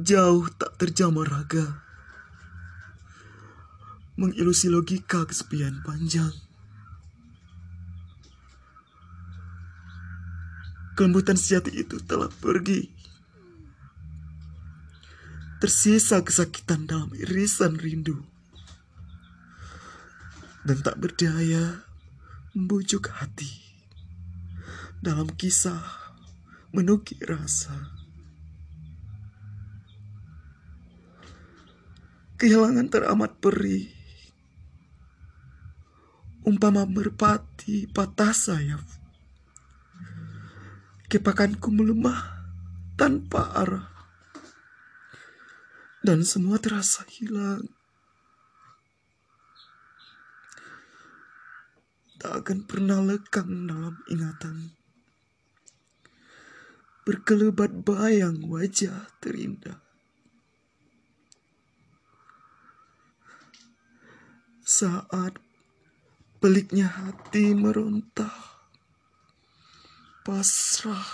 Jauh tak terjamah raga. Mengilusi logika kesepian panjang. Kelembutan sejati itu telah pergi. Tersisa kesakitan dalam irisan rindu. Dan tak berdaya membujuk hati. Dalam kisah menukik rasa Kehilangan teramat perih Umpama merpati patah sayap. Kepakanku melemah tanpa arah. Dan semua terasa hilang. Tak akan pernah lekang dalam ingatan. Berkelebat bayang wajah terindah Saat peliknya hati meronta Pasrah.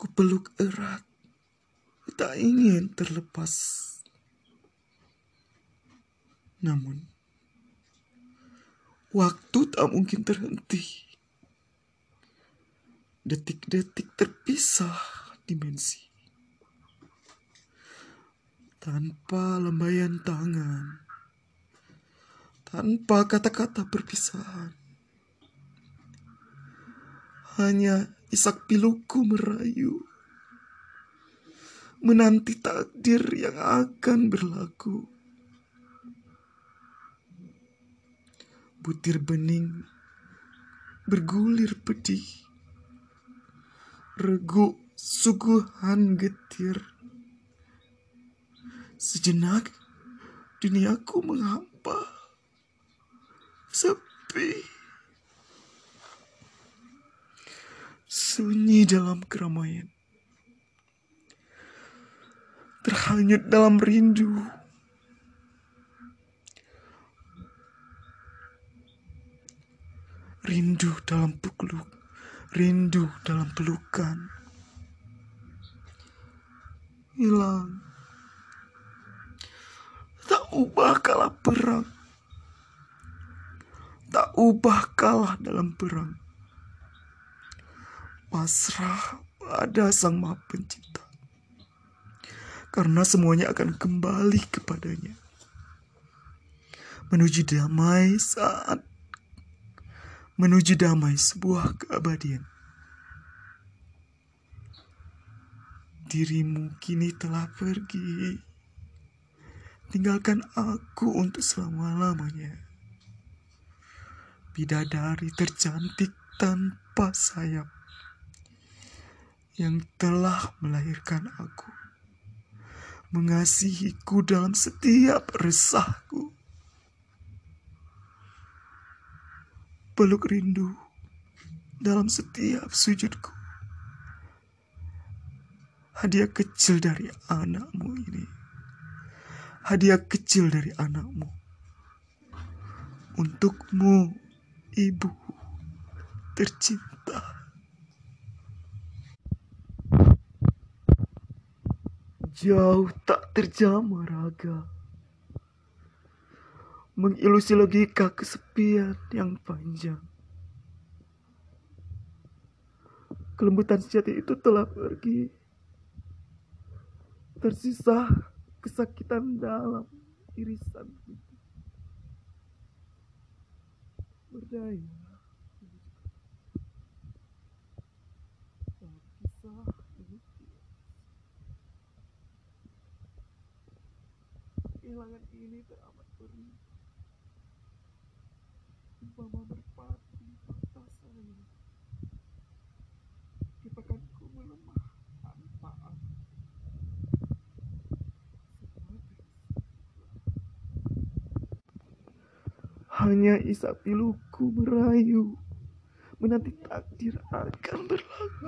Ku peluk erat Tak ingin terlepas. Namun Waktu tak mungkin terhenti. Detik-detik terpisah dimensi tanpa lembaian tangan, tanpa kata-kata perpisahan. Hanya isak piluku merayu, menanti takdir yang akan berlaku. Butir bening bergulir pedih, regu suguhan getir Sejenak duniaku menghampa Sepi. Sunyi dalam keramaian. Terhanyut dalam rindu. Rindu dalam peluk Rindu dalam pelukan. Hilang ubah kalah perang. Tak ubah kalah dalam perang. Pasrah pada Sang Maha Pencipta. Karena semuanya akan kembali kepadanya. Menuju damai saat menuju damai sebuah keabadian. Dirimu kini telah pergi tinggalkan aku untuk selama-lamanya. Bidadari tercantik tanpa sayap yang telah melahirkan aku, mengasihiku dalam setiap resahku. Peluk rindu dalam setiap sujudku. Hadiah kecil dari anakmu ini hadiah kecil dari anakmu. Untukmu, ibu tercinta. Jauh tak terjamah raga. Mengilusi logika kesepian yang panjang. Kelembutan sejati itu telah pergi. Tersisa kesakitan dalam irisan itu. Berdaya. Kehilangan ini teramat perih. Umpama merpati patah sayang kipakanku melemah Hanya isak piluku merayu Menanti takdir akan berlaku